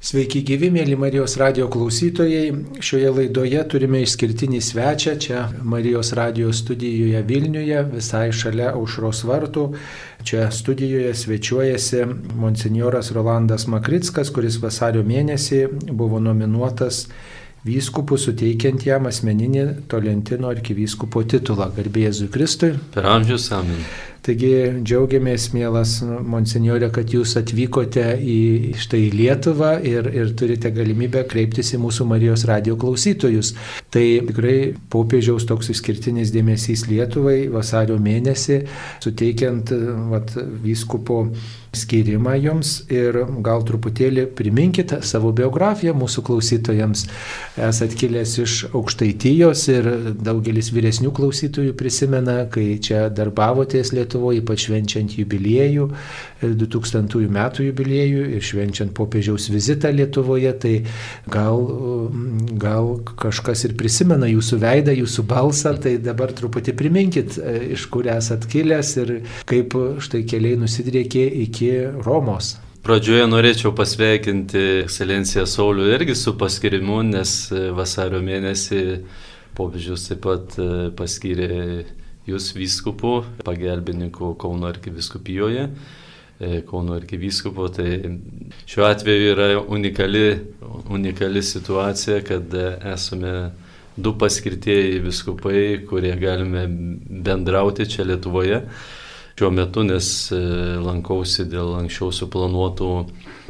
Sveiki gyvi, mėly Marijos radio klausytojai. Šioje laidoje turime išskirtinį svečią čia Marijos radio studijoje Vilniuje, visai šalia aušros vartų. Čia studijoje svečiuojasi monsinjoras Rolandas Makrickas, kuris vasario mėnesį buvo nominuotas vyskupų suteikiant jam asmeninį Tolentino arkivyskupo titulą. Garbėjai Kristui. Per amžius amen. Taigi džiaugiamės, mielas monsinjorė, kad jūs atvykote į štai Lietuvą ir, ir turite galimybę kreiptis į mūsų Marijos radio klausytojus. Tai tikrai popiežiaus toks išskirtinis dėmesys Lietuvai vasario mėnesį, suteikiant vat, vyskupo skirimą jums ir gal truputėlį priminkite savo biografiją mūsų klausytojams. Esat kilęs iš aukštaitijos ir daugelis vyresnių klausytojų prisimena, kai čia darbavotės Lietuvoje, ypač švenčiant jubiliejų, 2000 metų jubiliejų ir švenčiant popiežiaus vizitą Lietuvoje, tai gal, gal kažkas ir prisimena jūsų veidą, jūsų balsą, tai dabar truputį priminkit, iš kur esat kilęs ir kaip štai keliai nusidriekė iki Romos. Pradžioje norėčiau pasveikinti ekscelenciją Saulių irgi su paskirimu, nes e, vasario mėnesį popiežius taip pat e, paskyrė jūs vyskupų, pagelbininkų Kauno arkiviskupijoje. E, Kauno arkivyskupo, tai šiuo atveju yra unikali, unikali situacija, kad esame du paskirtieji viskupai, kurie galime bendrauti čia Lietuvoje šiuo metu, nes e, lankausi dėl anksčiau suplanuotų,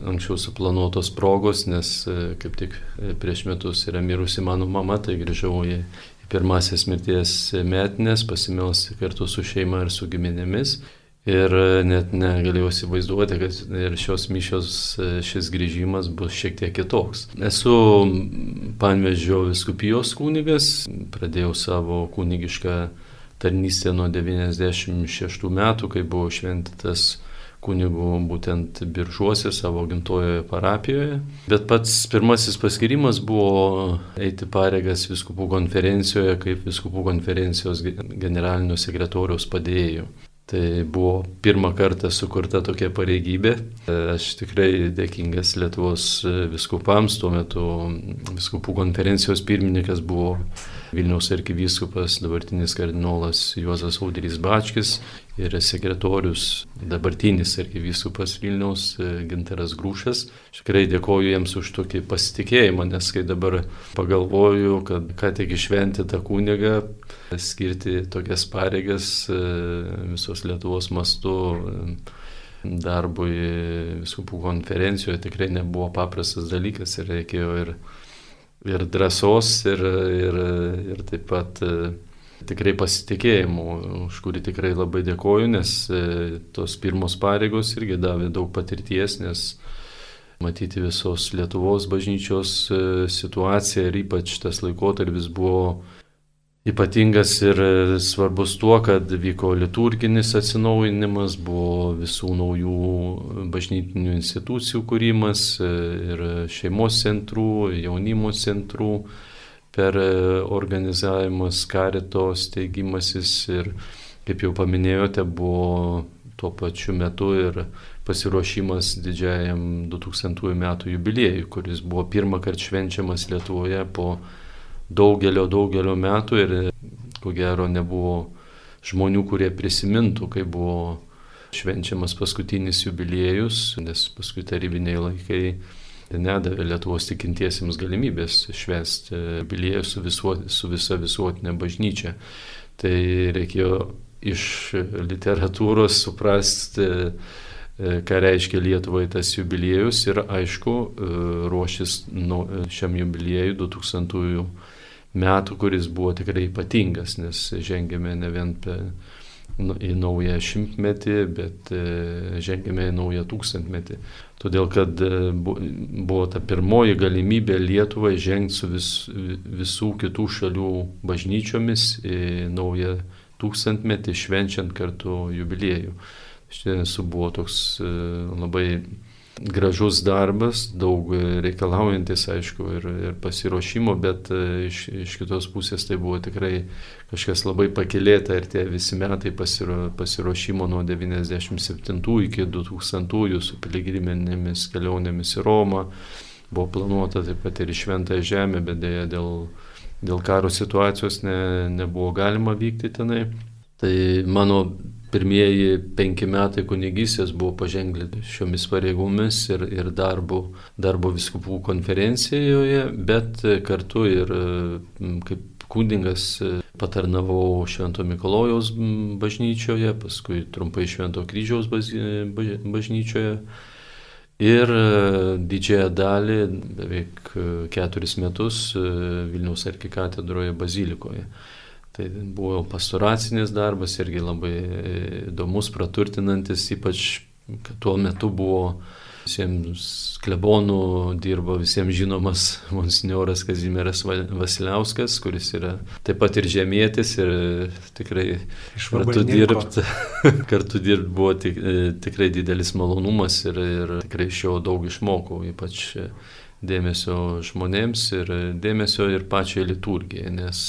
anksčiau suplanuotos progos, nes e, kaip tik prieš metus yra mirusi mano mama, tai grįžau į pirmasis mirties metinės, pasimelsti kartu su šeima ir su giminėmis. Ir net negalėjau įsivaizduoti, kad ir šios mišios šis grįžimas bus šiek tiek kitoks. Esu Panvežio viskupijos kunigas, pradėjau savo kunigišką tarnystė nuo 96 metų, kai buvo šventytas kunigų būtent biržuose savo gimtojoje parapijoje. Bet pats pirmasis paskirimas buvo eiti pareigas viskupų konferencijoje kaip viskupų konferencijos generalinio sekretoriaus padėjėjų. Tai buvo pirmą kartą sukurta tokia pareigybė. Aš tikrai dėkingas Lietuvos viskupams, tuo metu viskupų konferencijos pirmininkas buvo Vilniaus arkivyskupas, dabartinis kardinolas Juozas Audrys Bačkis ir sekretorius, dabartinis arkivyskupas Vilniaus Ginteras Grūšas. Tikrai dėkoju jiems už tokį pasitikėjimą, nes kai dabar pagalvoju, kad ką tik išventi tą kunigą, skirti tokias pareigas visos Lietuvos mastu darbui viskupų konferencijoje tikrai nebuvo paprastas dalykas ir reikėjo ir ir drąsos, ir, ir, ir taip pat e, tikrai pasitikėjimų, už kurį tikrai labai dėkoju, nes e, tos pirmos pareigos irgi davė daug patirties, nes matyti visos Lietuvos bažnyčios e, situaciją ir ypač tas laikotarpis buvo Ypatingas ir svarbus tuo, kad vyko liturginis atsinaujinimas, buvo visų naujų bažnytinių institucijų kūrimas ir šeimos centrų, jaunimo centrų per organizavimas, karito steigimasis ir, kaip jau paminėjote, buvo tuo pačiu metu ir pasiruošimas didžiajam 2000 metų jubiliejui, kuris buvo pirmą kartą švenčiamas Lietuvoje po daugelio, daugelio metų ir ko gero nebuvo žmonių, kurie prisimintų, kai buvo švenčiamas paskutinis jubiliejus, nes paskui tarybiniai laikai nedavė Lietuvos tikintiesiems galimybės švęsti jubiliejų su, visuo, su visa visuotinė bažnyčia. Tai reikėjo iš literatūros suprasti, ką reiškia Lietuvai tas jubiliejus ir aišku, ruošis šiam jubiliejui 2000 metų, kuris buvo tikrai ypatingas, nes žengėme ne vien nu, į naują šimtmetį, bet e, žengėme į naują tūkstantmetį. Todėl, kad e, buvo ta pirmoji galimybė Lietuvai žengti su vis, visų kitų šalių bažnyčiomis į naują tūkstantmetį, švenčiant kartu jubiliejų. Šiandien su buvo toks e, labai gražus darbas, daug reikalaujantis, aišku, ir, ir pasiruošimo, bet e, iš, iš kitos pusės tai buvo tikrai kažkas labai pakilėta ir tie visi metai pasiro, pasiruošimo nuo 97 iki 2000 su piligriminėmis kelionėmis į Romą, buvo planuota taip pat ir į Šventąją Žemę, bet dėja dėl, dėl karo situacijos ne, nebuvo galima vykti tenai. Tai mano pirmieji penki metai kunigystės buvo paženklinti šiomis pareigomis ir, ir darbo, darbo viskupų konferencijoje, bet kartu ir kaip kūdingas patarnavau Švento Mikalojaus bažnyčioje, paskui trumpai Švento kryžiaus bažnyčioje. Ir didžiąją dalį, beveik keturis metus Vilniaus arkikatedroje bazilikoje. Tai buvo pastoracinis darbas irgi labai įdomus, praturtinantis, ypač, tuo metu buvo visiems klebonų dirbo visiems žinomas monsinjoras Kazimieras Vasiliauskas, kuris yra taip pat ir žemėtis ir tikrai kartu dirbti, kartu dirbti buvo tik, tikrai didelis malonumas ir, ir tikrai iš jo daug išmokau, ypač dėmesio žmonėms ir dėmesio ir pačiai liturgijai, nes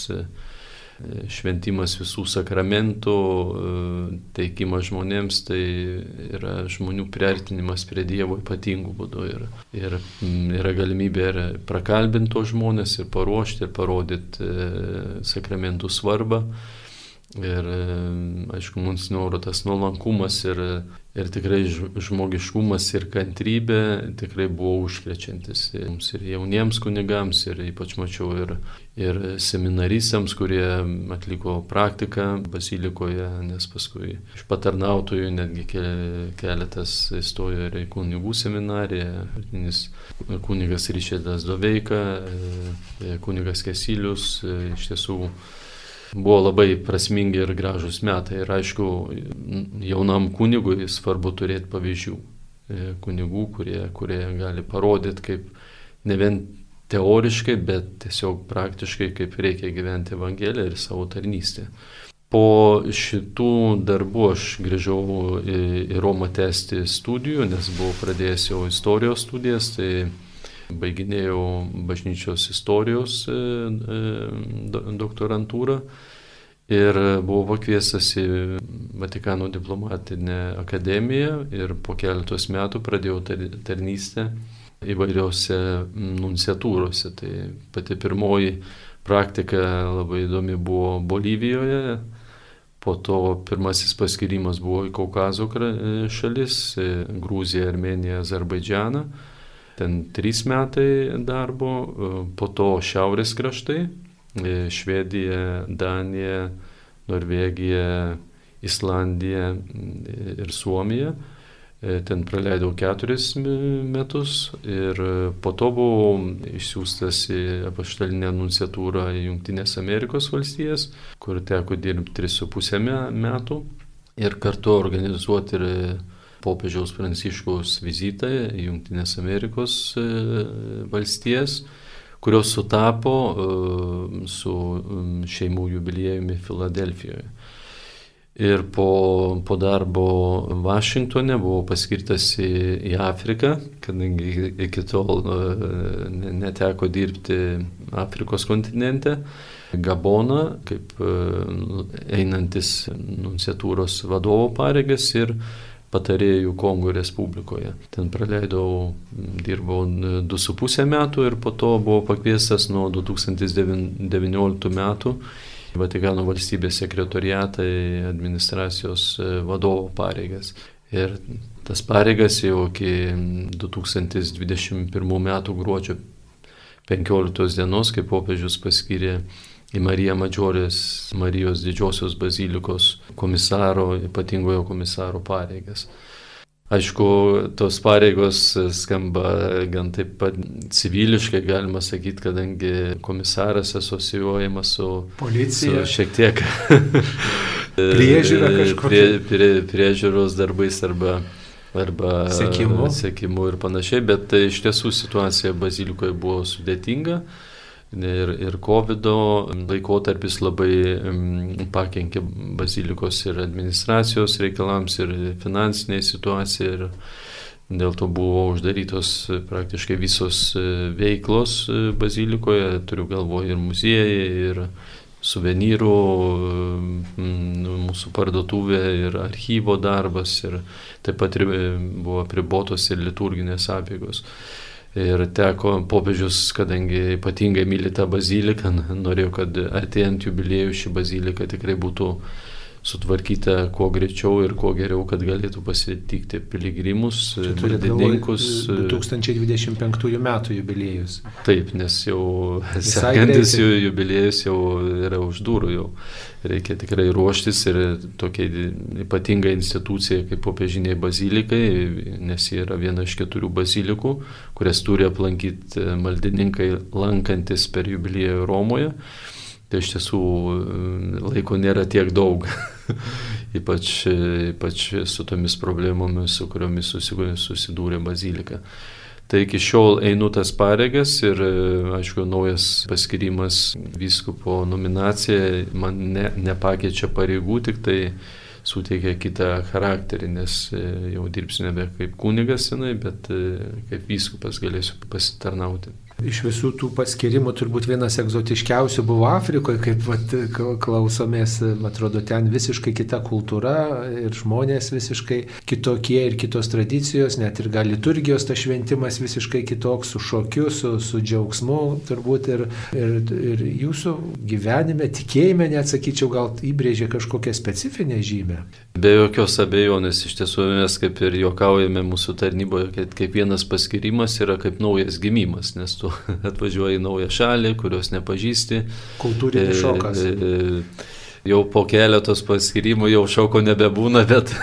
šventimas visų sakramentų, e, teikimas žmonėms, tai yra žmonių priartinimas prie Dievo ypatingų būdų. Ir, ir yra galimybė ir prakalbinti tos žmonės, ir paruošti, ir parodyti e, sakramentų svarbą. Ir aišku, mums noro tas nuolankumas ir, ir tikrai žmogiškumas ir kantrybė tikrai buvo užkrečiantis. Mums ir jauniems kunigams, ir ypač mačiau ir, ir seminaristams, kurie atliko praktiką bazilikoje, nes paskui iš patarnautojų netgi keletas įstojo ir į kunigų seminariją. Kunigas Ryšėdas Doveika, kunigas Kesilius, iš tiesų buvo labai prasmingi ir gražus metai. Ir aišku, jaunam kunigui svarbu turėti pavyzdžių. E, kunigų, kurie, kurie gali parodyti, kaip ne vien teoriškai, bet tiesiog praktiškai, kaip reikia gyventi Evangeliją ir savo tarnystę. Po šitų darbų aš grįžau į, į Romą tęsti studijų, nes buvau pradėjęs jau istorijos studijas, tai baiginėjau bažnyčios istorijos e, e, doktorantūrą ir buvau pakviestas į Vatikano diplomatinę akademiją ir po keletos metų pradėjau tarnystę įvairiose nunciatūrose. Tai pati pirmoji praktika labai įdomi buvo Bolivijoje, po to pirmasis paskirimas buvo į Kaukazo šalis - Gruziją, Armeniją, Azerbaidžianą ten trys metai darbo, e, po to šiaurės kraštai e, - Švedija, Danija, Norvegija, Islandija mm, ir Suomija. E, ten praleidau keturis metus ir po to buvau išsiųstas į apaštalinę nunciatūrą į Junktinės Amerikos valstijas, kur teko dirbti 3,5 metų ir kartu organizuoti ir popiežiaus Pranciškaus vizitą į Junktinės Amerikos e, valstijas, kurios sutapo e, su šeimų jubiliejumi Filadelfijoje. Ir po, po darbo Vašingtone buvau paskirtas į, į Afriką, kadangi iki tol e, neteko dirbti Afrikos kontinente. Gaboną kaip einantis nunciatūros vadovo pareigas ir patarėjų Kongo Respublikoje. Ten praleidau, dirbau 2,5 metų ir po to buvau pakviestas nuo 2019 metų Vatikano valstybės sekretoriatą į administracijos e, vadovo pareigas. Ir tas pareigas jau iki 2021 metų gruodžio 15 dienos, kai popiežius paskyrė į Mariją Madžiorės Marijos didžiosios bazilikos komisaro, ypatingojo komisaro pareigas. Aišku, tos pareigos skamba gan taip pat civiliškai, galima sakyti, kadangi komisaras asocijuojamas su policija. Su šiek tiek priežiūra kažkokia. Prie, prie, priežiūros darbais arba, arba sekimu. sekimu ir panašiai, bet iš tiesų situacija bazilikoje buvo sudėtinga ir, ir COVID laikotarpis labai pakenkė bazilikos ir administracijos reikalams ir finansiniai situacijai. Ir dėl to buvo uždarytos praktiškai visos e, veiklos e, bazilikoje, turiu galvoje ir muziejai, ir suvenyrų, mūsų parduotuvė ir archyvo darbas ir taip pat buvo pribotos ir liturginės apėgos. Ir teko popiežius, kadangi ypatingai myli tą baziliką, norėjau, kad artėjant jubiliejų ši bazilika tikrai būtų sutvarkyta kuo greičiau ir kuo geriau, kad galėtų pasitikti piligrimus, maldininkus. 2025 metų jubiliejus. Taip, nes jau sekantis jubiliejus jau yra už durų jau. Reikia tikrai ruoštis ir tokia ypatinga institucija kaip popiežiniai bazilikai, nes jie yra viena iš keturių bazilikų, kurias turi aplankyti maldininkai lankantis per jubiliejų Romoje tai iš tiesų mm, laiko nėra tiek daug, ypač, ypač su tomis problemomis, su kuriomis susidūrė bazilika. Tai iki šiol einu tas pareigas ir, aišku, naujas paskirimas vyskupo nominacija man ne, nepakeičia pareigų, tik tai suteikia kitą charakterį, nes jau dirbsiu nebe kaip kunigas senai, bet kaip vyskupas galėsiu pasitarnauti. Iš visų tų paskirimų turbūt vienas egzotiškiausių buvo Afrikoje, kaip vat, klausomės, atrodo, ten visiškai kita kultūra ir žmonės visiškai kitokie ir kitos tradicijos, net ir gal liturgijos tas šventimas visiškai kitoks, su šokiu, su, su džiaugsmu turbūt ir, ir, ir jūsų gyvenime, tikėjime, neatsakyčiau, gal įbrėžė kažkokią specifinę žymę. Be jokios abejonės, iš tiesų mes kaip ir juokaujame mūsų tarnyboje, kad kiekvienas paskirimas yra kaip naujas gimimas, nes tu atvažiuoji į naują šalį, kurios nepažįsti. Kultūrinis e, šokas. E, e, jau po keletos paskirimų jau šoko nebebūna, bet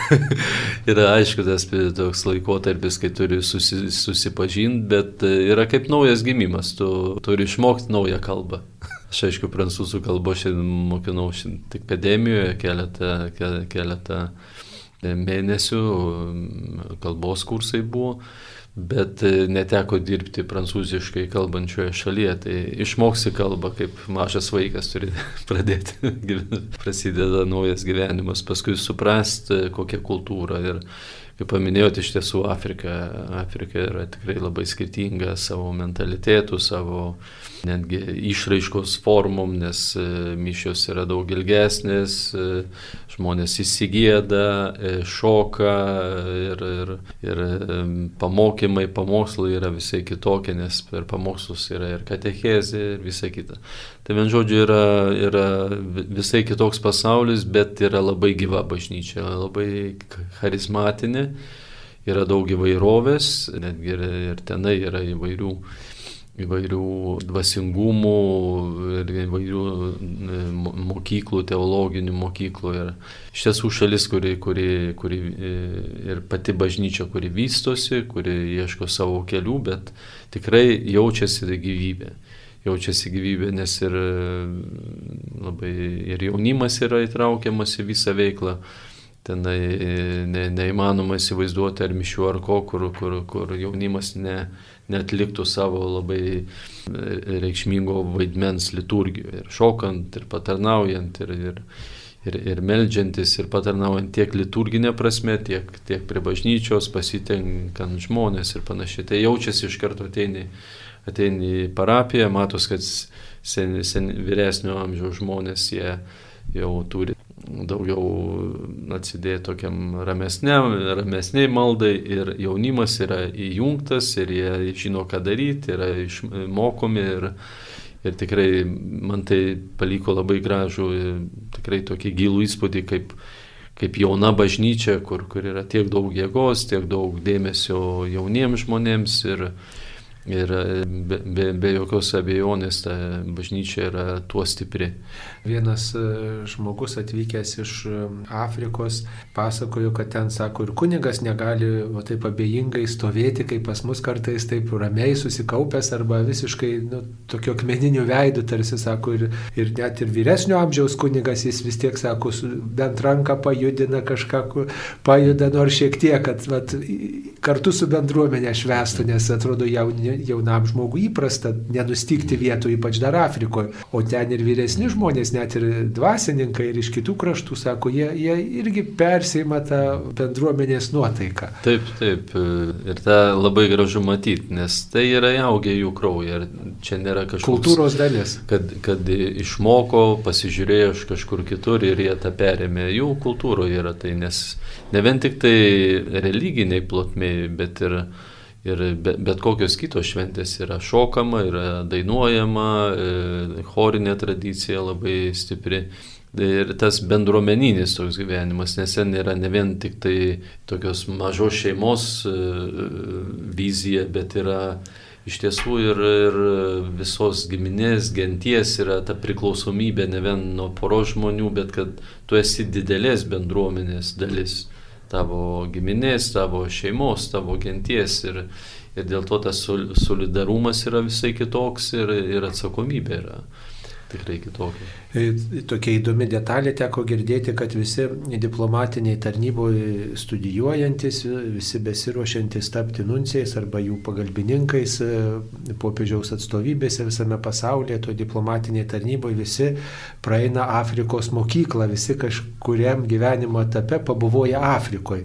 yra aišku tas toks laikotarpis, kai turi susi, susipažinti, bet yra kaip naujas gimimas, tu turi išmokti naują kalbą. Aš aišku, prancūzų kalbą šiandien mokinau šiandien tik akademijoje keletą, keletą mėnesių, kalbos kursai buvo bet e, neteko dirbti prancūziškai kalbančioje šalyje, tai išmoksi kalbą, kaip mažas vaikas turi pradėti, prasideda naujas gyvenimas, paskui suprasti, e, kokia kultūra ir kaip paminėjote, iš tiesų Afrika, Afrika yra tikrai labai skirtinga savo mentalitetu, savo netgi išraiškos formom, nes e, mišios yra daug ilgesnės, e, žmonės įsigėda, e, šoka ir, ir, ir pamokymai, pamokslai yra visai kitokie, nes per pamokslus yra ir katechezė ir visa kita. Tai vien žodžiu yra, yra visai kitoks pasaulis, bet yra labai gyva bažnyčia, labai charizmatinė, yra daug įvairovės, netgi ir, ir tenai yra įvairių įvairių dvasingumų ir įvairių e, mokyklų, teologinių mokyklų. Ir iš tiesų šalis, kuri, kuri, kuri e, ir pati bažnyčia, kuri vystosi, kuri ieško savo kelių, bet tikrai jaučiasi gyvybė jaučiasi gyvybė, nes ir labai ir jaunimas yra įtraukiamas į visą veiklą. Tenai ne, neįmanoma įsivaizduoti ar mišių ar ko, kur, kur, kur jaunimas ne, netliktų savo labai reikšmingo vaidmens liturgijoje. Ir šokant, ir patarnaujant, ir, ir, ir, ir melžiantis, ir patarnaujant tiek liturginė prasme, tiek, tiek prie bažnyčios, pasitenkant žmonės ir panašiai. Tai jaučiasi iš karto ateini ateini į parapiją, matos, kad sen, sen, vyresnio amžiaus žmonės jie jau turi daugiau atsidėti tokiam ramesniam, ramesniai maldai ir jaunimas yra įjungtas ir jie žino, ką daryti, yra išmokomi ir, ir tikrai man tai paliko labai gražų, tikrai tokį gilų įspūdį, kaip, kaip jauna bažnyčia, kur, kur yra tiek daug jėgos, tiek daug dėmesio jauniems žmonėms ir, Ir e, be, be, be jokios abejonės ta bažnyčia yra tuo stipri. Vienas e, žmogus atvykęs iš e, Afrikos pasakojo, kad ten, sako, ir kunigas negali o taip abejingai stovėti, kaip pas mus kartais taip ramiai susikaupęs arba visiškai nu, tokio akmeniniu veidu, tarsi, sako, ir, ir net ir vyresnio amžiaus kunigas jis vis tiek, sako, bent ranką pajudina kažką, pajuda nors šiek tiek, kad vat, kartu su bendruomenė švestų, nes atrodo jauni jaunam žmogui įprasta nenustikti vietų, ypač dar Afrikoje. O ten ir vyresni žmonės, net ir dvasininkai ir iš kitų kraštų, sako, jie, jie irgi persima tą bendruomenės nuotaiką. Taip, taip. Ir tą labai gražu matyti, nes tai yra įaugę jų kraują. Ir čia nėra kažkoks... Kultūros dalis. Kad, kad išmoko, pasižiūrėjo iš kažkur kitur ir jie tą perėmė. Jų kultūroje yra tai, nes ne vien tik tai religiniai plotmėjai, bet ir Ir bet, bet kokios kitos šventės yra šokama, yra dainuojama, e, chorinė tradicija labai stipri. Ir tas bendruomeninis toks gyvenimas, nes ten yra ne vien tik tai tokios mažos šeimos e, vizija, bet yra iš tiesų ir, ir visos giminės, genties yra ta priklausomybė ne vien nuo poros žmonių, bet kad tu esi didelės bendruomenės dalis tavo giminės, tavo šeimos, tavo genties ir, ir dėl to tas solidarumas yra visai kitoks ir, ir atsakomybė yra tikrai kitokia. E, tokia įdomi detalė teko girdėti, kad visi diplomatiniai tarnyboje studijuojantis, visi besiruošiantis tapti nunciais arba jų pagalbininkais e, popiežiaus atstovybėse visame pasaulyje, to diplomatiniai tarnyboje visi praeina Afrikos mokyklą, visi kažkuriam gyvenimo etape pabuvoja Afrikoje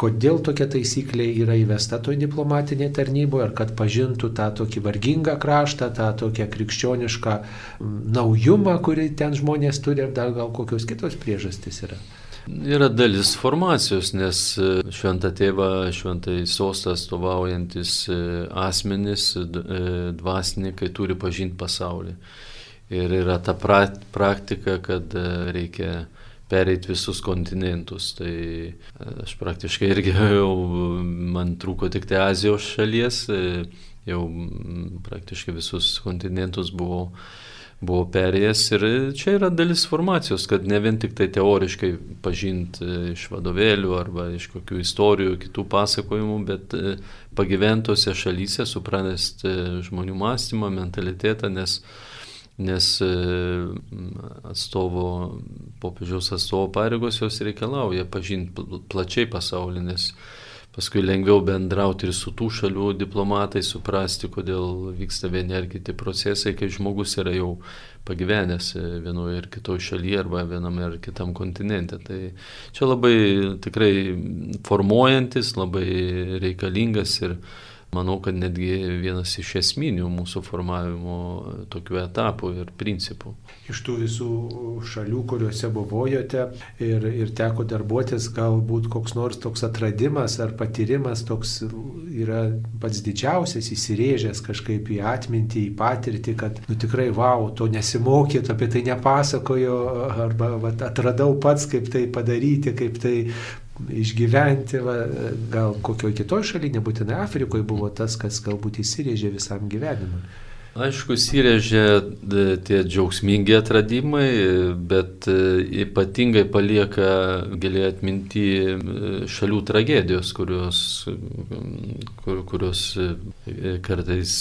kodėl tokia taisyklė yra įvesta toj diplomatinėje tarnyboje, ar kad pažintų tą tokį vargingą kraštą, tą tokią krikščionišką naujumą, kurį ten žmonės turi, ar dar gal kokios kitos priežastys yra. Yra dalis formacijos, nes e, šventą tėvą, šventai sostą atstovaujantis e, asmenys, e, dvasininkai turi pažinti pasaulį. Ir yra ta praktika, kad reikia pereiti visus kontinentus. Tai aš praktiškai irgi jau man trūko tik tai Azijos šalies, jau praktiškai visus kontinentus buvau buvo perėjęs ir čia yra dalis formacijos, kad ne vien tik tai teoriškai pažinti e, iš vadovėlių arba iš kokių istorijų, kitų pasakojimų, bet pagyventose šalyse suprasti žmonių mąstymą, mentalitetą, nes nes e, atstovo, popiežiaus atstovo pareigos jos reikalauja pažinti plačiai pasaulį, nes paskui lengviau bendrauti ir su tų šalių diplomatai, suprasti, kodėl vyksta vieni ar kiti procesai, kai žmogus yra jau pagyvenęs vienoje ir kitoje šalyje arba viename ar kitam kontinente. Tai čia labai tikrai formuojantis, labai reikalingas ir manau, kad netgi vienas iš esminių mūsų formavimo tokių etapų ir principų. Iš tų visų šalių, kuriuose buvojote ir, ir teko darbuotis, galbūt koks nors toks atradimas ar patyrimas toks yra pats didžiausias, įsirėžęs kažkaip į atmintį, į patirtį, kad nu, tikrai, wow, to nesimokyt, apie tai nepasakojo, arba va, atradau pats, kaip tai padaryti, kaip tai išgyventi, va, gal kokioje kitoje šalyje, nebūtinai Afrikoje buvo tas, kas galbūt įsirėžė visam gyvenimui. Aišku, įsirėžė e, tie džiaugsmingi atradimai, bet e, ypatingai palieka giliai atminti e, šalių tragedijos, kurios, kur, kurios kartais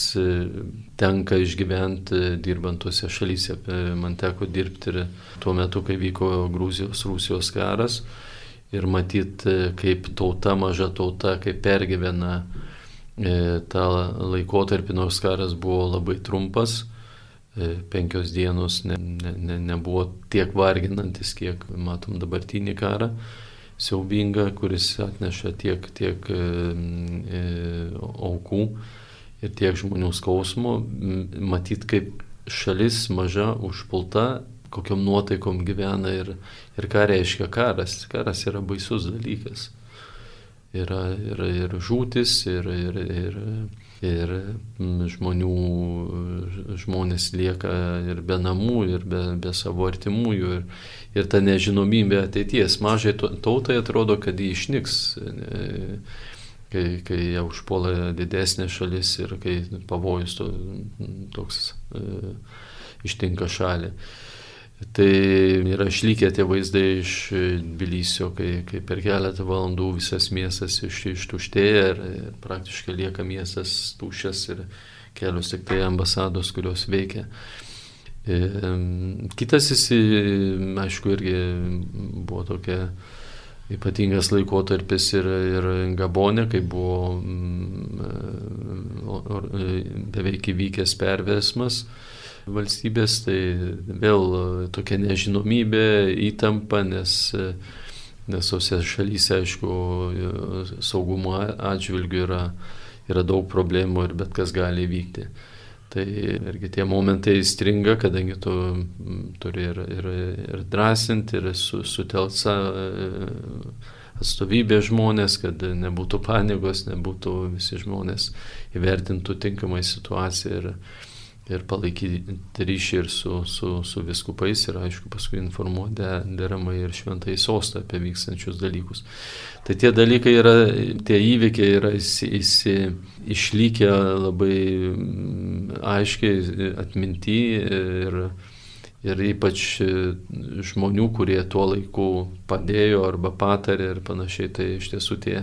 tenka išgyventi dirbant tuose šalyse. Man teko dirbti ir tuo metu, kai vyko Grūzijos-Rusijos karas ir matyti, kaip tauta, maža tauta, kaip pergyvena e, tą laikotarpį, nors karas buvo labai trumpas, e, penkios dienos ne, ne, ne, nebuvo tiek varginantis, kiek matom dabartinį karą siaubingą, kuris atneša tiek, tiek e, e, aukų ir tiek žmonių skausmo, matyt, kaip šalis maža užpulta kokiam nuotaikom gyvena ir, ir ką reiškia karas. Karas yra baisus dalykas. Yra ir, ir žūtis, ir, ir, ir, ir žmonių, žmonės lieka ir be namų, ir be, be savo artimųjų, ir, ir ta nežinomybė ateities. Mažai tautai atrodo, kad jį išnyks kai, kai jau užpuola didesnė šalis ir kai pavojus to, toks e, ištinka šalį. Tai yra išlikę tie vaizdai iš Tbilisio, kai, kai per keletą valandų visas miestas iš, ištuštėja ir, ir praktiškai lieka miestas tuščias ir kelios tik tai ambasados, kurios veikia. Kitas jis, aišku, irgi buvo tokia ypatingas laikotarpis ir, ir Gabonė, kai buvo mm, beveik įvykęs pervesmas valstybės, tai vėl tokia nežinomybė, įtampa, nes, nes tose šalyse, aišku, saugumo atžvilgių yra, yra daug problemų ir bet kas gali vykti. Tai irgi tie momentai stringa, kadangi tu turi ir, ir, ir drąsinti, ir su, sutelsa atstovybė žmonės, kad nebūtų panikos, nebūtų visi žmonės įvertintų tinkamai situaciją ir, ir palaikyti ryšį ir su, su, su viskupais ir aišku paskui informuoti deramai ir šventai sostą apie vykstančius dalykus. Tai tie dalykai yra, tie įvykiai yra įsi, įsi, išlikę labai mm, aiškiai atminti ir ir ypač e, žmonių, kurie tuo laiku padėjo arba patarė ir panašiai, tai iš tiesų tie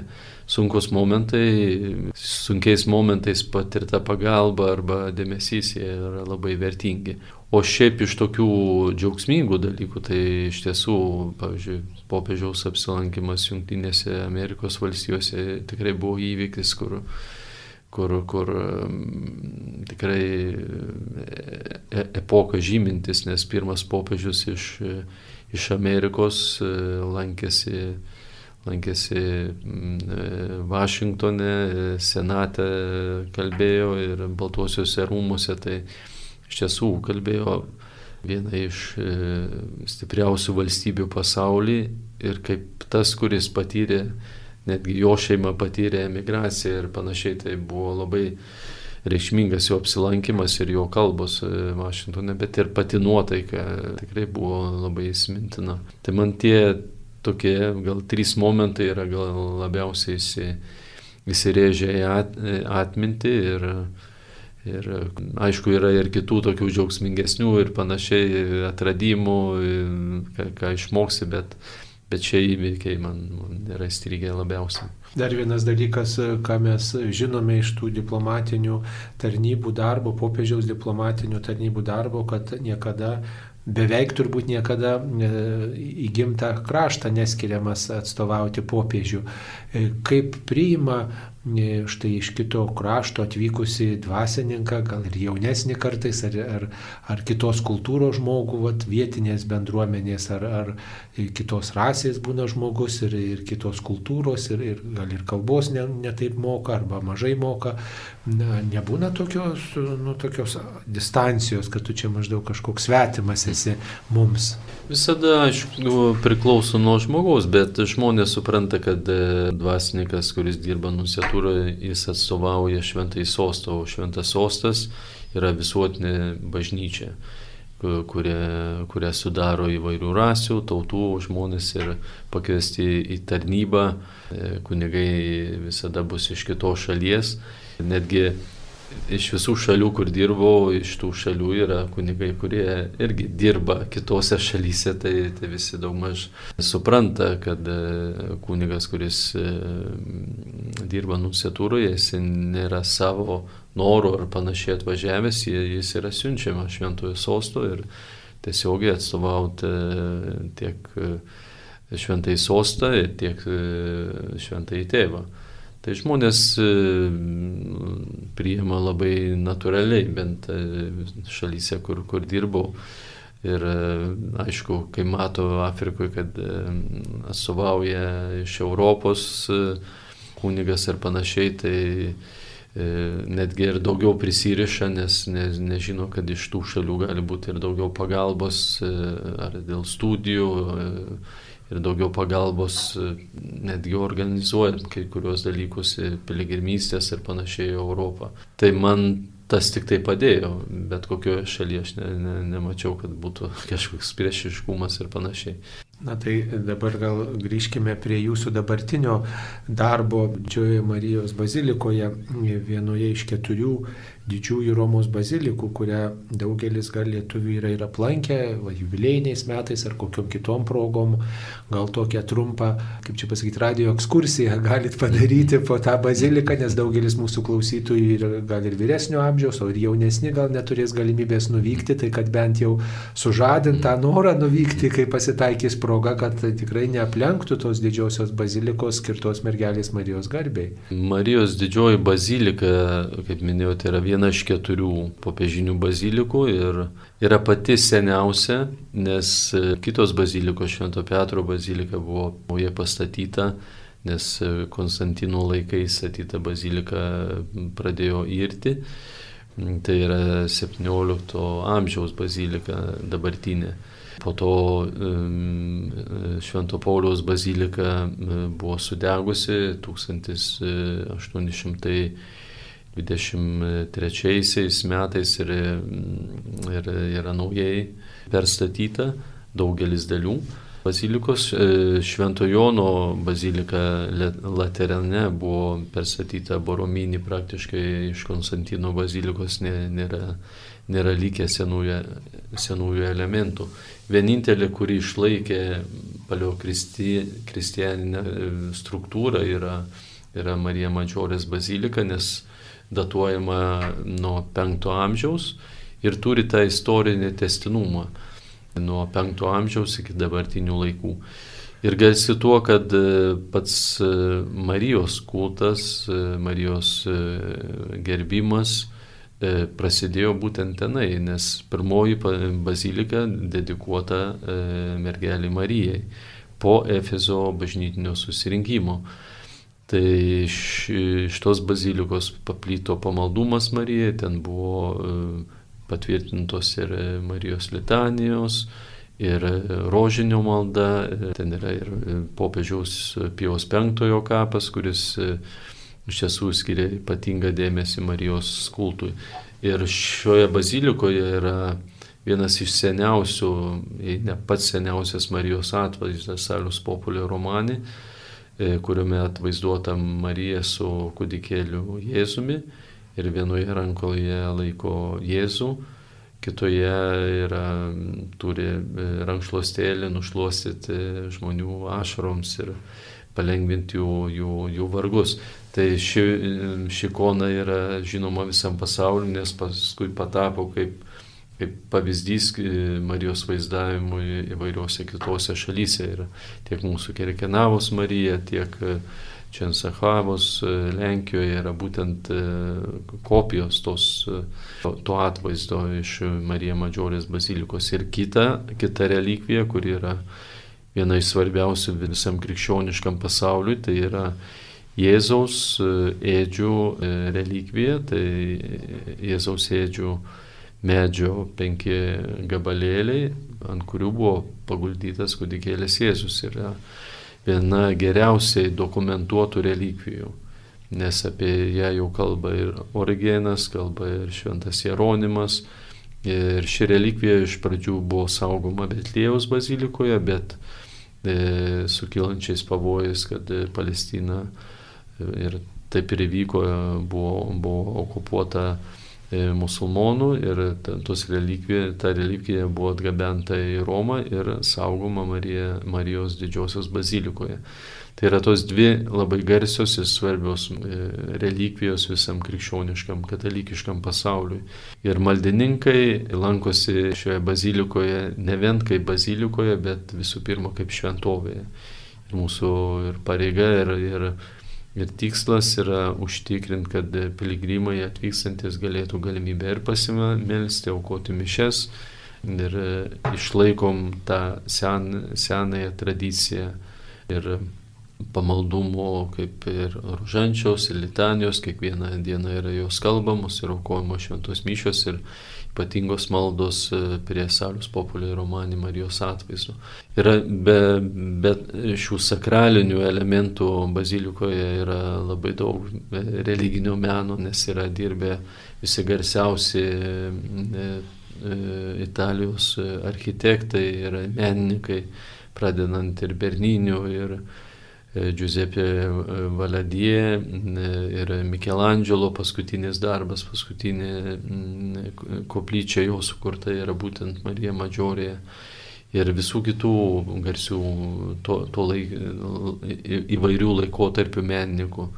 sunkus momentai, sunkiais momentais patirta pagalba arba dėmesys jie yra labai vertingi. O šiaip iš tokių džiaugsmingų dalykų, tai iš tiesų, pavyzdžiui, popiežiaus apsilankimas Junktinėse Amerikos valstijose tikrai buvo įvykis, kur kur, kur tikrai e, e, epoką žymintis, nes pirmas popiežius iš, iš Amerikos e, lankėsi, lankėsi Vašingtone, Senate kalbėjo ir Baltuosiuose rūmuose, tai iš tiesų kalbėjo viena iš stipriausių valstybių pasaulyje ir kaip tas, kuris patyrė netgi jo šeima patyrė emigraciją ir panašiai, tai buvo labai reikšmingas jo apsilankimas ir jo kalbos e, Vašingtone, bet ir pati nuotaika tikrai buvo labai įsimintina. Tai man tie tokie gal trys momentai yra gal labiausiai įsi, įsirėžę į at, atmintį ir, ir aišku yra ir kitų tokių džiaugsmingesnių ir panašiai atradimų, ką, ką išmoksi, bet Bet šie įvykiai man, man yra įstrigę labiausiai. Dar vienas dalykas, ką mes žinome iš tų diplomatinių tarnybų darbo, popiežiaus diplomatinių tarnybų darbo, kad niekada, beveik turbūt niekada e, į gimtą kraštą neskiriamas atstovauti popiežių. E, kaip priima štai iš kito krašto atvykusi dvasininką, gal ir jaunesnį kartais, ar, ar, ar kitos kultūros žmogų, vat, vietinės bendruomenės, ar, ar kitos rasės būna žmogus ir, ir kitos kultūros, ir, ir gal ir kalbos netaip ne, ne moka, arba mažai moka. Na, nebūna tokios, nu, tokios distancijos, kad tu čia maždaug kažkoks svetimas esi mums. Visada, aišku, priklauso nuo žmogaus, bet žmonės supranta, kad e, dvasininkas, kuris dirba nusiatūroje, jis atstovauja šventai sostą, o šventas sostas yra visuotinė bažnyčia, kuria, kuria sudaro įvairių rasių, tautų žmonės ir pakviesti į tarnybą, e, kunigai visada bus iš kitos šalies. Netgi iš visų šalių, kur dirbau, iš tų šalių yra kunigai, kurie irgi dirba kitose šalyse, tai, tai visi daugmaž supranta, kad e, kunigas, kuris e, dirba nusiatūroje, jis nėra savo norų ar panašiai atvažiavęs, jis yra siunčiamas šventojo sosto ir tiesiogiai atstovauti e, tiek šventai sostą, tiek šventai tėvą. Tai žmonės e, priima labai natūraliai, bent e, šalyse, kur, kur dirbau. Ir e, aišku, kai mato Afrikoje, kad atstovauja iš Europos kunigas ir panašiai, tai netgi ir daugiau prisiriša, nes ne, nežino, kad iš tų šalių gali būti ir daugiau pagalbos ar dėl studijų ir daugiau pagalbos netgi organizuojant kai kurios dalykus, piligrimystės ir panašiai į Europą. Tai man tas tik tai padėjo, bet kokioje šalyje aš ne, ne, nemačiau, kad būtų kažkoks priešiškumas ir panašiai. Na tai dabar gal grįžkime prie jūsų dabartinio darbo Didžiojoje Marijos bazilikoje, vienoje iš keturių didžiųjų Romos bazilikų, kurią daugelis gal lietuvių yra ir aplankę, va, jubilėjiniais metais ar kokiam kitom progom, gal tokią trumpą, kaip čia pasakyti, radio ekskursiją galit padaryti po tą baziliką, nes daugelis mūsų klausytojų ir gal ir vyresnio amžiaus, o ir jaunesni gal neturės galimybės nuvykti, tai kad bent jau sužadint tą norą nuvykti, kai pasitaikys proga, kad tikrai neaplenktų tos didžiosios bazilikos skirtos mergelės Marijos garbiai. Marijos didžioji bazilika, kaip minėjote, yra viena iš keturių popiežinių bazilikų ir yra pati seniausia, nes kitos bazilikos, Švento Petro bazilika buvo nauja pastatyta nes Konstantino laikais statyta bazilika pradėjo irti. Tai yra 17 amžiaus bazilika dabartinė. Po to Švento Pauliaus bazilika buvo sudegusi 1823 metais ir, ir yra naujai perstatyta daugelis dalių. Bazilikos Švento Jono bazilika Laterane buvo perstatyta Borominį praktiškai iš Konstantino bazilikos nėra, nėra likę senųjų, senųjų elementų. Vienintelė, kuri išlaikė palio kristianinę struktūrą yra, yra Marija Madžiorės bazilika, nes datuojama nuo 5 amžiaus ir turi tą istorinį testinumą nuo 5 amžiaus iki dabartinių laikų. Ir garsi tuo, kad pats Marijos kultas, Marijos gerbimas E, prasidėjo būtent tenai, nes pirmoji bazilika dedikuota e, mergelį Marijai po Efezo bažnytinio susirinkimo. Tai iš, tos bazilikos paplyto pamaldumas Marijai, ten buvo e, patvirtintos ir Marijos litanijos, ir rožinio malda, ten yra ir popiežiaus Pijaus penktojo kapas, kuris iš tiesų skiria ypatingą dėmesį Marijos kultui. Ir šioje bazilikoje yra vienas iš seniausių, ne pats seniausias Marijos atvaizdas Salus Populio romani, e, kuriame atvaizduota Marija su kūdikėliu Jėzumi ir vienoje rankoje laiko Jėzų, kitoje yra, turi e, rankšluostėlį nušluostyti žmonių ašaroms ir palengvinti jų, jų, jų vargus. Tai ši, ši ikona yra žinoma visam pasauliu, nes paskui patapo kaip, kaip pavyzdys Marijos vaizdavimui įvairiuose kitose šalyse. Ir tiek mūsų Kerkenavos Marija, tiek Čensahavos Lenkijoje yra būtent e, kopijos tos, to atvaizdo iš Marija Madžiorės bazilikos. Ir kita, kita relikvija, kuri yra viena iš svarbiausių visam krikščioniškam pasauliui, tai yra Jėzaus e, ėdžių e, relikvija, tai Jėzaus ėdžių medžio penki gabalėliai, ant kurių buvo paguldytas kūdikėlis Jėzus. Yra viena geriausiai dokumentuotų relikvijų, nes apie ją jau kalba ir Origenas, kalba ir Šventas Jeronimas. Ir ši relikvija iš pradžių buvo saugoma Betlėjaus bazilikoje, bet E, sukilančiais pavojais, kad e, Palestina e, ir taip ir įvyko, buvo, buvo okupuota musulmonų ir tos relikvija, ta relikvija buvo atgabenta į Romą ir saugoma Marija, Marijos didžiosios bazilikoje. Tai yra tos dvi labai garsios ir svarbios e, relikvijos visam krikščioniškam, katalikiškam pasauliui. Ir maldininkai lankosi šioje bazilikoje ne vien kaip bazilikoje, bet visų pirma kaip šventovėje. Ir mūsų ir pareiga, ir, ir, ir tikslas yra užtikrinti, kad piligrimai atvykstantis galėtų galimybę ir pasimelsti, aukoti mišes. Ir e, išlaikom tą sen, senąją tradiciją. Ir pamaldumo, kaip ir rožančiaus, ir litanijos, kiekvieną dieną yra jos kalbamos ir aukojamos šventos mišios ir ypatingos maldos e, prie Salius Populio Romanį Marijos atvaizdo. Yra be, be šių sakralinių elementų bazilikoje yra labai daug e, religinio meno, nes yra dirbę visi garsiausi e, Italijos architektai ir menininkai, pradedant ir Berniniu, ir Giuseppe e, Valadie e, ir Michelangelo paskutinis darbas, paskutinė koplyčia jo sukurta yra būtent Marija Madžiorėje ir visų kitų garsių to, to laik, įvairių laikotarpių menininkų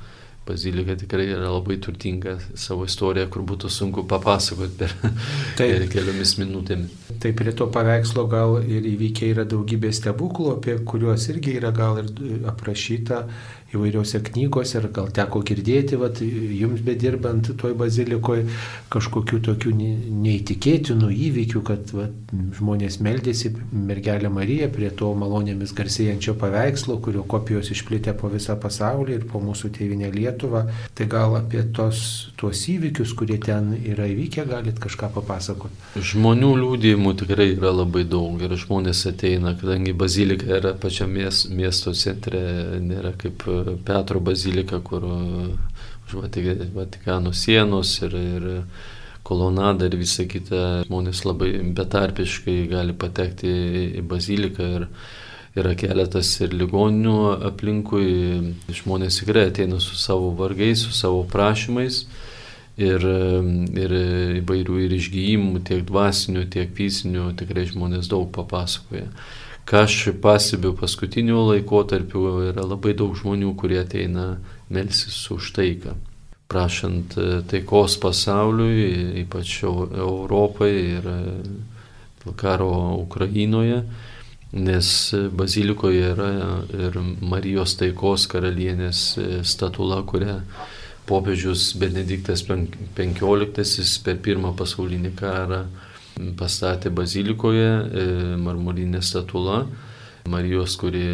bazilika tikrai yra labai turtinga savo istoriją, kur būtų sunku papasakoti per Taip. keliomis minutėmis. Taip, prie to paveikslo gal ir įvykiai yra daugybė stebuklų, apie kuriuos irgi yra gal ir aprašyta įvairiose knygose, ir gal teko girdėti, vat, jums bedirbant toj bazilikoje, kažkokių tokių neįtikėtinų įvykių, kad vat, žmonės meldėsi mergelę Mariją prie to malonėmis garsėjančio paveikslo, kurio kopijos išplitė po visą pasaulį ir po mūsų tėvinę Lietuvą. Tai gal apie tos, tuos įvykius, kurie ten yra įvykę, galit kažką papasakoti? Žmonių liūdėjimų tikrai yra labai daug ir žmonės ateina, kadangi bazilika yra pačiame miesto centre, nėra kaip Petro bazilika, kur už Vatikano sienos ir, ir kolonada ir visa kita, žmonės labai betarpiškai gali patekti į baziliką ir yra keletas ir ligoninių aplinkui, žmonės tikrai ateina su savo vargais, su savo prašymais ir, ir įvairių ir išgyjimų, tiek dvasinių, tiek fizinių, tikrai žmonės daug papasakoja. Ką aš pastebiu paskutiniu laikotarpiu, yra labai daug žmonių, kurie ateina melsis už taiką, prašant taikos pasauliui, ypač Europai ir karo Ukrainoje, nes bazilikoje yra ir Marijos taikos karalienės statula, kurią popiežius Benediktas XV per pirmą pasaulinį karą pastatė bazilikoje e, marmurinė statula Marijos, kuri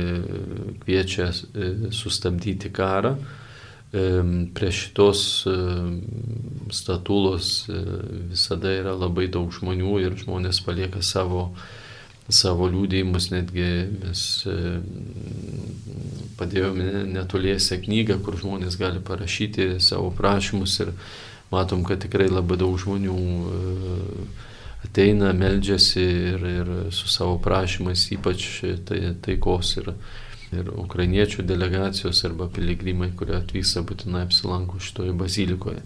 kviečia e, sustabdyti karą. E, prie šitos statulos visada yra labai daug žmonių ir žmonės palieka savo savo liūdėjimus, netgi mes padėjome netoliese knygą, kur žmonės gali parašyti savo prašymus ir matom, kad tikrai labai daug žmonių ateina, meldžiasi ir, ir su savo prašymais, ypač tai, taikos ir, ir ukrainiečių delegacijos arba piligrimai, kurie atvyksta būtinai apsilanko šitoje bazilikoje.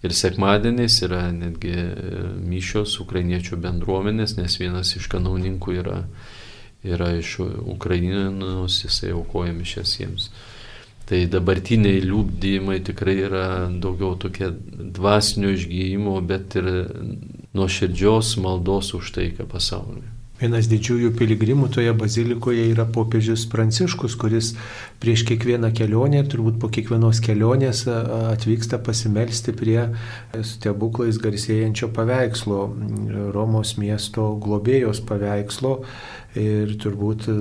Ir sekmadieniais yra netgi e, mišios ukrainiečių bendruomenės, nes vienas iš kanauninkų yra, yra iš Ukrainos, jisai aukoja mišias jiems. Tai dabartiniai liūdėjimai tikrai yra daugiau tokie dvasinio išgyjimo, bet ir nuoširdžios maldos už taiką pasaulyje. Vienas didžiųjų piligrimų toje bazilikoje yra popiežius Pranciškus, kuris prieš kiekvieną kelionę ir turbūt po kiekvienos kelionės atvyksta pasimelsti prie stebuklais garsėjančio paveikslo, Romos miesto globėjos paveikslo ir turbūt e,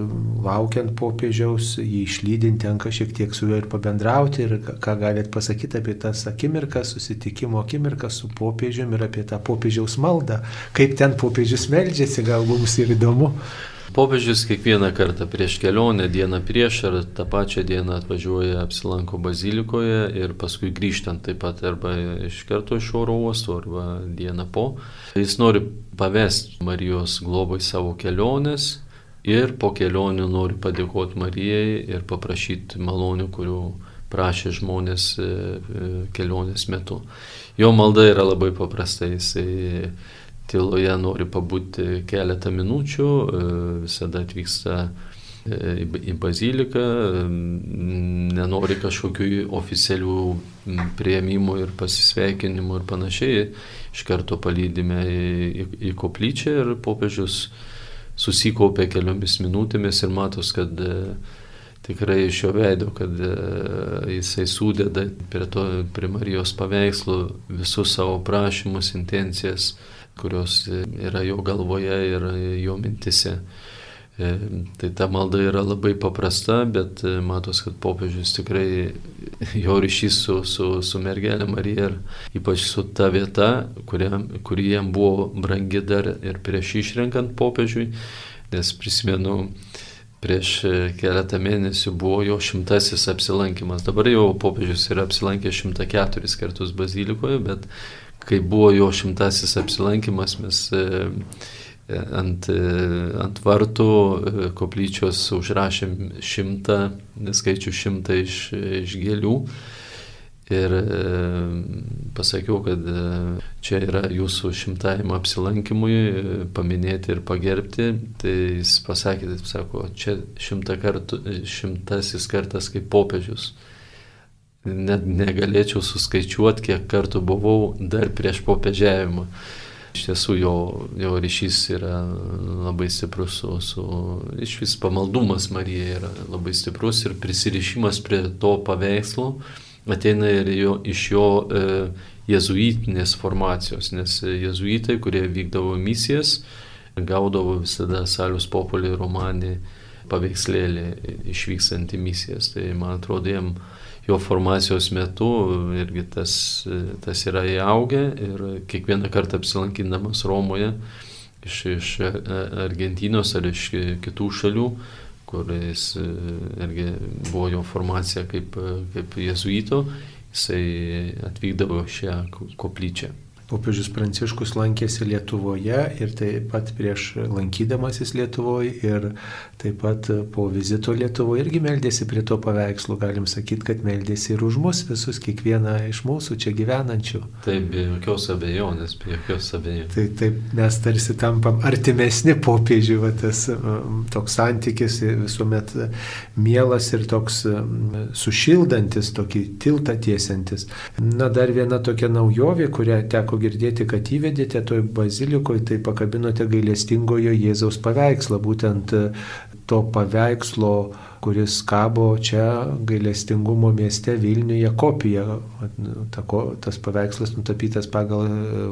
laukiant popiežiaus, jį išlydinti tenka šiek tiek su juo ir pabendrauti ir ką galėt pasakyti apie tas akimirkas, susitikimo akimirkas su popiežiumi ir apie tą popiežiaus maldą, kaip ten popiežius meldžiasi, gal mums ir įdomu. Popiežius kiekvieną kartą prieš kelionę, dieną prieš ar tą pačią dieną atvažiuoja, apsilanko bazilikoje ir paskui grįžtant taip pat arba iš karto iš oro uosto arba dieną po. Jis nori pavesti Marijos globai savo kelionės ir po kelionių nori padėkoti Marijai ir paprašyti malonių, kurių prašė žmonės e, e, kelionės metu. Jo malda yra labai paprasta, jisai tyloje nori pabūti keletą minučių, e, visada atvyksta e, į baziliką, nenori kažkokių oficialių prieimimų ir pasisveikinimų ir panašiai. Iš karto palydime į, į, į koplyčią ir popiežius susikaupė keliomis minutėmis ir matos, kad e, tikrai iš jo veido, kad jisai sudeda prie, to, prie Marijos paveikslų visus savo prašymus, intencijas kurios yra jo galvoje ir jo mintise. E, tai ta malda yra labai paprasta, bet e, matos, kad popiežius tikrai jo ryšys su, su, su mergelė Marija ir ypač su ta vieta, kuriam, kuri jam buvo brangi dar ir prieš išrenkant popiežiui, nes prisimenu, prieš e, keletą mėnesių buvo jo šimtasis apsilankimas. Dabar jau popiežius yra apsilankęs 104 kartus bazilikoje, bet kai buvo jo šimtasis apsilankimas, mes e, e, ant, e, ant vartų koplyčios užrašėm šimtą, skaičių šimtą iš, iš gėlių. Ir pasakiau, kad čia yra jūsų šimtajam apsilankimui paminėti ir pagerbti. Tai jis pasakė, taip sako, čia šimta kartų, šimtasis kartas kaip popiežius net negalėčiau suskaičiuoti, kiek kartų buvau dar prieš popiežiavimą iš tiesų jo, jo ryšys yra labai stiprus, su, su iš vis pamaldumas Marija yra labai stiprus ir prisirišimas prie to paveikslo ateina ir jo, iš jo e, jezuitinės formacijos, nes jezuitai, kurie vykdavo misijas, gaudavo visada Salius Popolį romanį paveikslėlį išvykstant į misijas. Tai man atrodo, jiem jo formacijos metu irgi tas, tas yra įaugę ir kiekvieną kartą apsilankydamas Romoje iš, iš Argentinos ar iš kitų šalių, kuris irgi buvo jo formacija kaip, kaip jezuito, jisai atvykdavo šią koplyčią. Popiežius Pranciškus lankėsi Lietuvoje ir taip pat prieš lankydamasis Lietuvoje ir taip pat po vizito Lietuvoje irgi meldėsi prie to paveikslo. Galim sakyti, kad meldėsi ir už mus visus, kiekvieną iš mūsų čia gyvenančių. Taip, be jokios abejonės, be jokios abejonės. Tai taip mes tarsi tampam artimesni popiežiui, va, tas toks santykis visuomet mielas ir toks sušildantis, tokį tiltą tiesiantis. Na dar viena tokia naujovė, kurią teko girdėti, kad įvedėte toj bazilikoje, tai pakabinote gailestingojo Jėzaus paveikslą, būtent e, to paveikslo, kuris kabo čia gailestingumo mieste Vilniuje kopija. Ta, tas paveikslas nutapytas pagal e,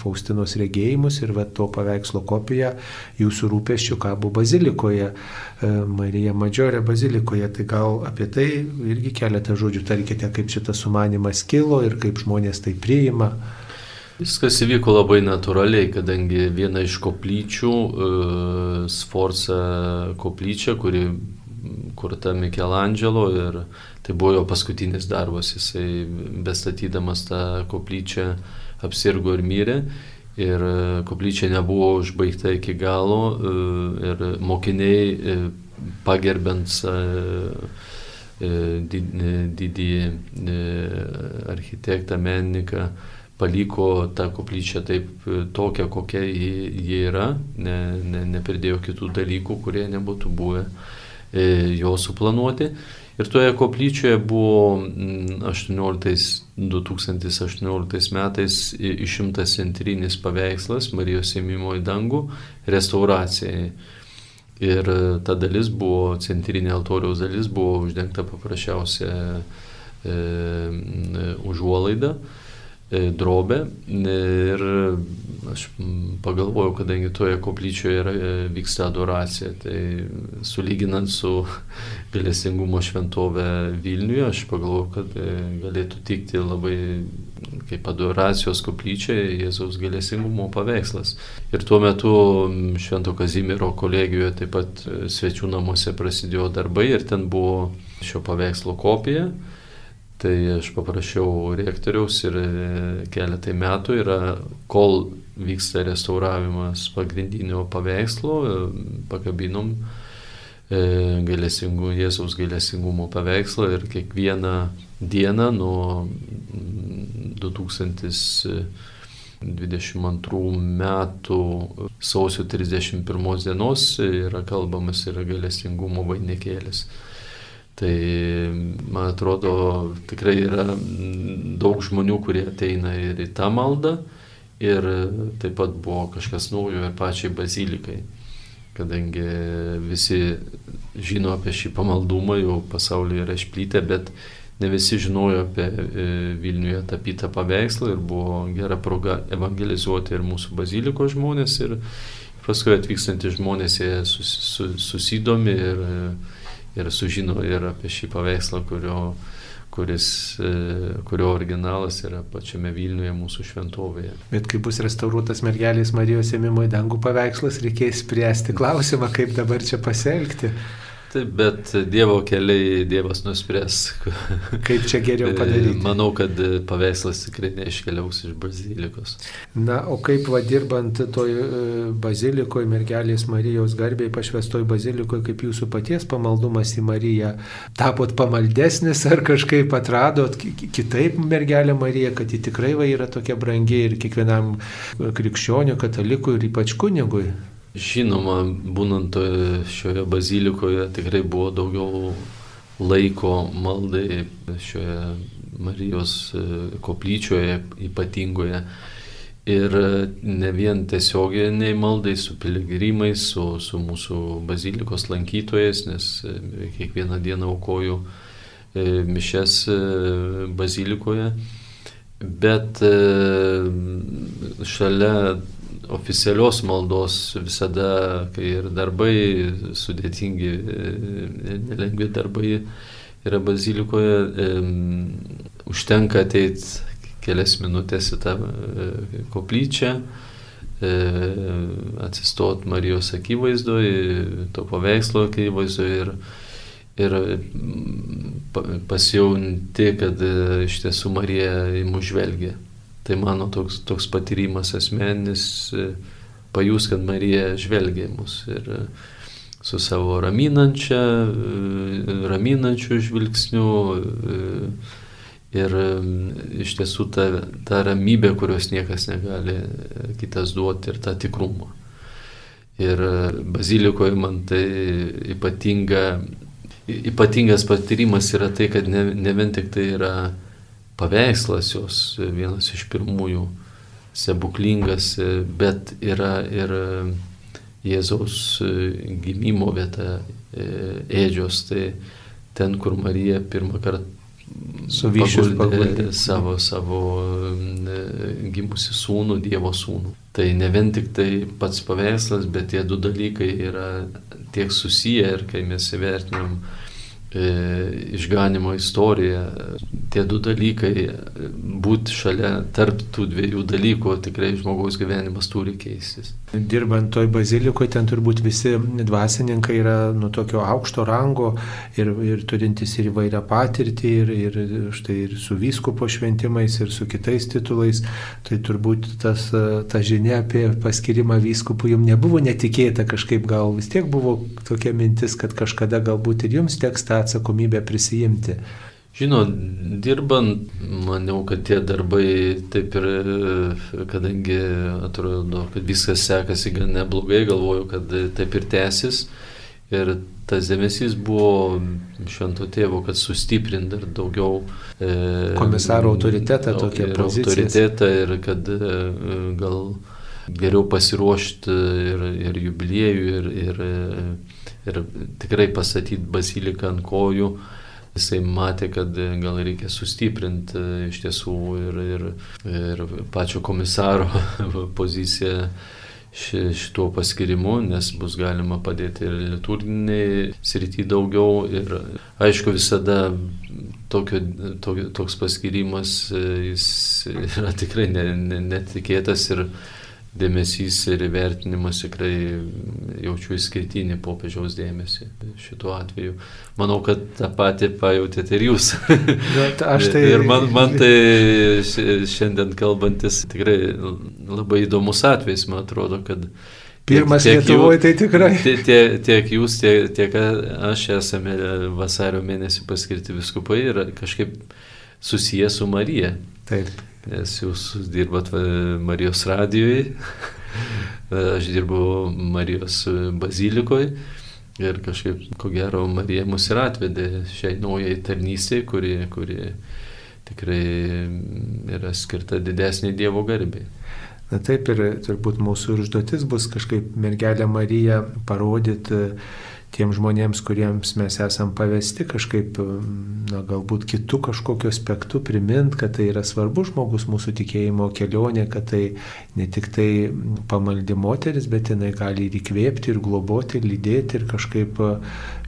Faustinos regėjimus ir va, to paveikslo kopija jūsų rūpeščių kabo bazilikoje, e, Marija Madžiorė bazilikoje. Tai gal apie tai irgi keletą žodžių tarkite, kaip šitas sumanimas kilo ir kaip žmonės tai priima. Viskas įvyko labai natūraliai, kadangi viena iš koplyčių, uh, Sforza koplyčia, kuri kurta Michelangelo ir tai buvo jo paskutinis darbas, jisai bestatydamas tą koplyčią apsirgo ir mirė. Ir e, koplyčia nebuvo užbaigta iki galo uh, ir mokiniai pagerbent didį architektą, menininką, paliko tą koplyčią taip e, tokią, kokia ji, ji yra, ne, ne, nepridėjo kitų dalykų, kurie nebūtų buvę e, jo suplanuoti. Ir toje koplyčioje buvo 18, 2018 metais išimtas centrinis paveikslas Marijos ėmimo į dangų restauracijai. Ir ta dalis buvo, centrinė altoriaus dalis buvo uždengta paprasčiausia e, užuolaida. E, E, drobę ir aš pagalvojau, kadangi toje koplyčioje yra, e, vyksta adoracija, tai sulyginant su galėsingumo šventovė Vilniuje, aš pagalvojau, kad e, galėtų tikti labai kaip adoracijos koplyčia Jėzaus galėsingumo paveikslas. Ir tuo metu Švento Kazimiero kolegijoje taip pat svečių namuose prasidėjo darbai ir ten buvo šio paveikslo kopija. Tai aš paprašiau rektoriaus ir e, keletai metų yra, kol vyksta restauravimas pagrindinio paveikslo, e, pakabinom e, gailesingų, Jėzaus gailestingumo paveikslą ir kiekvieną dieną nuo 2022 metų sausio 31 dienos yra kalbamas yra gailestingumo vainikėlis. Tai man atrodo tikrai yra daug žmonių, kurie ateina ir į tą maldą. Ir taip pat buvo kažkas naujo ir pačiai bazilikai, kadangi visi žino apie šį pamaldumą, jau pasaulyje yra išplytę, bet ne visi žinojo apie e, Vilniuje tapytą paveikslą ir buvo gera proga evangelizuoti ir mūsų bazilikos žmonės ir paskui atvykstantys žmonės jie sus, sus, susidomi ir ir sužino ir apie šį paveikslą, kurio, kuris, e, kurio originalas yra pačiame Vilniuje mūsų šventovėje. Bet kai bus restauruotas mergelės Marijos ėmimo į dangų paveikslas, reikės spręsti klausimą, kaip dabar čia pasielgti. Taip, bet Dievo keliai Dievas nuspręs. Kaip čia geriau padaryti? Manau, kad paveikslas tikrai neiškeliaus iš bazilikos. Na, o kaip vadirbant toj e, bazilikoje, mergelės Marijos garbiai pašvestoj bazilikoje, kaip jūsų paties pamaldumas į Mariją, tapot pamaldesnis ar kažkaip atradot kitaip mergelę Mariją, kad ji tikrai va yra tokia brangi ir kiekvienam krikščioniu, katalikui ir ypač kunigui? Žinoma, būnant šioje bazilikoje tikrai buvo daugiau laiko maldai šioje Marijos e, koplyčioje ypatingoje. Ir ne vien tiesioginiai maldai su piligrimais, su, su mūsų bazilikos lankytojais, nes e, kiekvieną dieną aukoju e, mišes e, bazilikoje. Bet šalia oficialios maldos visada, kai ir darbai sudėtingi, nelengvi darbai yra bazilikoje, užtenka ateiti kelias minutės į tą e, koplyčią, e, atsistot Marijos akivaizdoje, to paveikslo akivaizdoje ir, ir pasijauti, kad e, iš tiesų Marija į mus žvelgia. Tai mano toks, toks patyrimas asmeninis, pajus, kad Marija žvelgia į mus. Ir, su savo raminančia, raminančiu žvilgsniu, Ir iš tiesų ta, ta ramybė, kurios niekas negali kitas duoti ir tą tikrumą. Ir bazilikoje man tai ypatinga, ypatingas patyrimas yra tai, kad ne, ne vien tik tai yra paveikslas jos, vienas iš pirmųjų stebuklingas, bet yra ir Jėzaus gimimo vieta, ėdžios, tai ten, kur Marija pirmą kartą Suvyšius paguldė savo, savo e, gimusi sūnų, Dievo sūnų. Tai ne vien tik tai pats paveikslas, bet tie du dalykai yra tiek susiję ir kai mes įvertinam E, išganimo istorija, tie du dalykai, būti šalia tarp tų dviejų dalykų, tikrai žmogaus gyvenimas turi keistis. Dirbant toj bazilikoje, ten turbūt visi dvasininkai yra nu tokio aukšto rango ir, ir turintys ir įvairią patirtį, ir, ir štai ir su vyskupo šventimais, ir su kitais titulais. Tai turbūt tas, ta žinia apie paskirimą vyskupų jums nebuvo netikėta kažkaip, gal vis tiek buvo tokia mintis, kad kažkada galbūt ir jums teks tą atsakomybę prisijimti. Žinot, dirbant, maniau, kad tie darbai taip ir, kadangi atrodo, kad viskas sekasi gan neblogai, galvoju, kad taip ir tęsis. Ir tas dėmesys buvo švento tėvo, kad sustiprint dar daugiau. E, Komisaro autoritetą tokia poziciją. Autoritetą ir kad e, gal geriau pasiruošti ir, ir jubiliejų, ir, ir ir tikrai pastatyti baziliką ant kojų. Jisai matė, kad gal reikia sustiprinti iš tiesų ir, ir, ir pačio komisaro poziciją šituo paskirimu, nes bus galima padėti ir liturginiai srity daugiau. Ir aišku, visada tokio, tokio, toks paskirimas jis yra tikrai netikėtas ir dėmesys ir įvertinimas tikrai jaučiu įskirtinį popiežiaus dėmesį šituo atveju. Manau, kad tą patį pajutėte ir jūs. Aš tai... ir man, man tai šiandien kalbantis tikrai labai įdomus atvejis, man atrodo, kad Pirmas tiek, Lietuvoje tai tikrai. Tiek, tiek jūs, tiek, tiek aš esame vasario mėnesį paskirti viskupai ir kažkaip susijęs su Marija. Taip nes jūs dirbat Marijos radijoje, aš dirbu Marijos bazilikoje ir kažkaip, ko gero, Marija mus ir atvedė šiai naujai tarnystėje, kuri, kuri tikrai yra skirta didesnė Dievo garbė. Na taip ir turbūt mūsų užduotis bus kažkaip mergelę Mariją parodyti tiem žmonėms, kuriems mes esam pavesti kažkaip, na, galbūt kitų kažkokiu aspektu primint, kad tai yra svarbus žmogus mūsų tikėjimo kelionė, kad tai ne tik tai pamaldi moteris, bet jinai gali ir įkvėpti, ir globoti, ir lydėti, ir kažkaip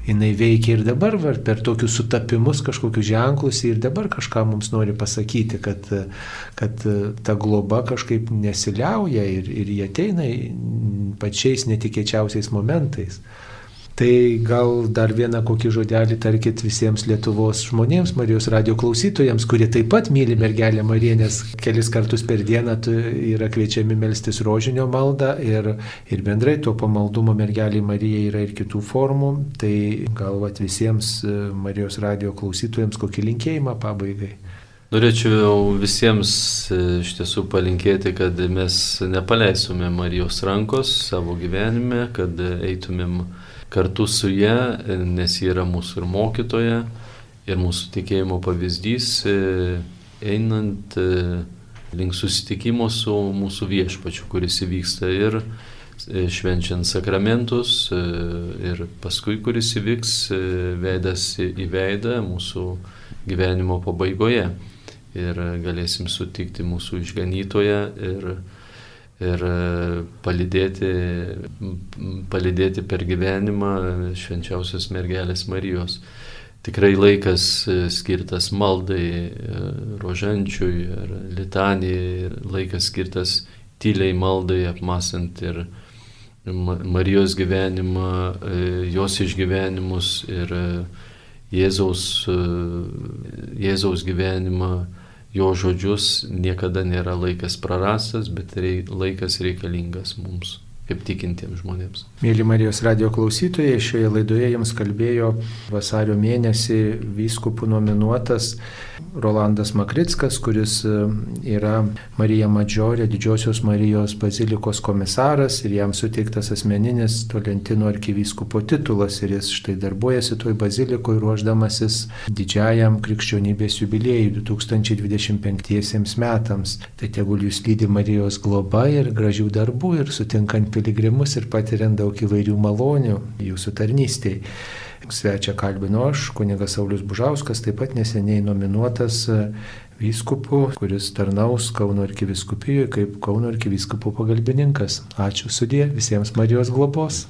jinai veikia ir dabar per tokius sutapimus, kažkokius ženklus ir dabar kažką mums nori pasakyti, kad, kad ta globa kažkaip nesiliauja ir, ir jie ateina pačiais netikėčiausiais momentais. Tai gal dar vieną kokį žodelį tarkit visiems Lietuvos žmonėms, Marijos radio klausytojams, kurie taip pat myli mergelę Mariją, nes kelis kartus per dieną yra kviečiami melstis rožinio maldą ir, ir bendrai to pamaldumo mergelė Marija yra ir kitų formų. Tai gal vat, visiems e, Marijos radio klausytojams kokį linkėjimą pabaigai. Norėčiau visiems e, iš tiesų palinkėti, kad mes nepaleistumėm Marijos rankos savo gyvenime, kad eitumėm kartu su ją, nes ji yra mūsų ir mokytoja, ir mūsų tikėjimo pavyzdys, e, einant e, link susitikimo su mūsų viešpačiu, kuris įvyksta ir e, švenčiant sakramentus ir paskui, kuris įvyks veidas į veidą mūsų gyvenimo pabaigoje. Ir galėsim sutikti mūsų išganytoje ir, ir palidėti, palidėti per gyvenimą švenčiausios mergelės Marijos. Tikrai laikas e, skirtas maldai, e, rožančiui ar litanijai, laikas skirtas tyliai maldai, apmasant ir Marijos gyvenimą, e, jos išgyvenimus ir Jėzaus, Jėzaus gyvenimą, jo žodžius niekada nėra laikas prarastas, bet laikas reikalingas mums kaip tikintiems žmonėms. Mėly Marijos radio klausytojai, šioje laidoje jums kalbėjo vasario mėnesį vyskupų nominuotas Rolandas Makrickas, kuris e, yra Marija Madžiorė, didžiosios Marijos bazilikos komisaras ir jam suteiktas asmeninis Tolentino arkivyskupo titulas ir jis štai darbuojasi toj bazilikoje ruoždamasis didžiajam krikščionybės jubiliejui 2025 metams. Tai tegul jūs lydi Marijos globa ir gražių darbų ir sutinkant piligrimus ir patiriant daug įvairių malonių jūsų tarnystėje. Svečia kalbino aš, kunigas Saulis Bužauskas, taip pat neseniai nominuotas e, vyskupu, kuris tarnaus Kauno arkiviskupijoje kaip Kauno arkiviskupų pagalbininkas. Ačiū sudė visiems Marijos globos.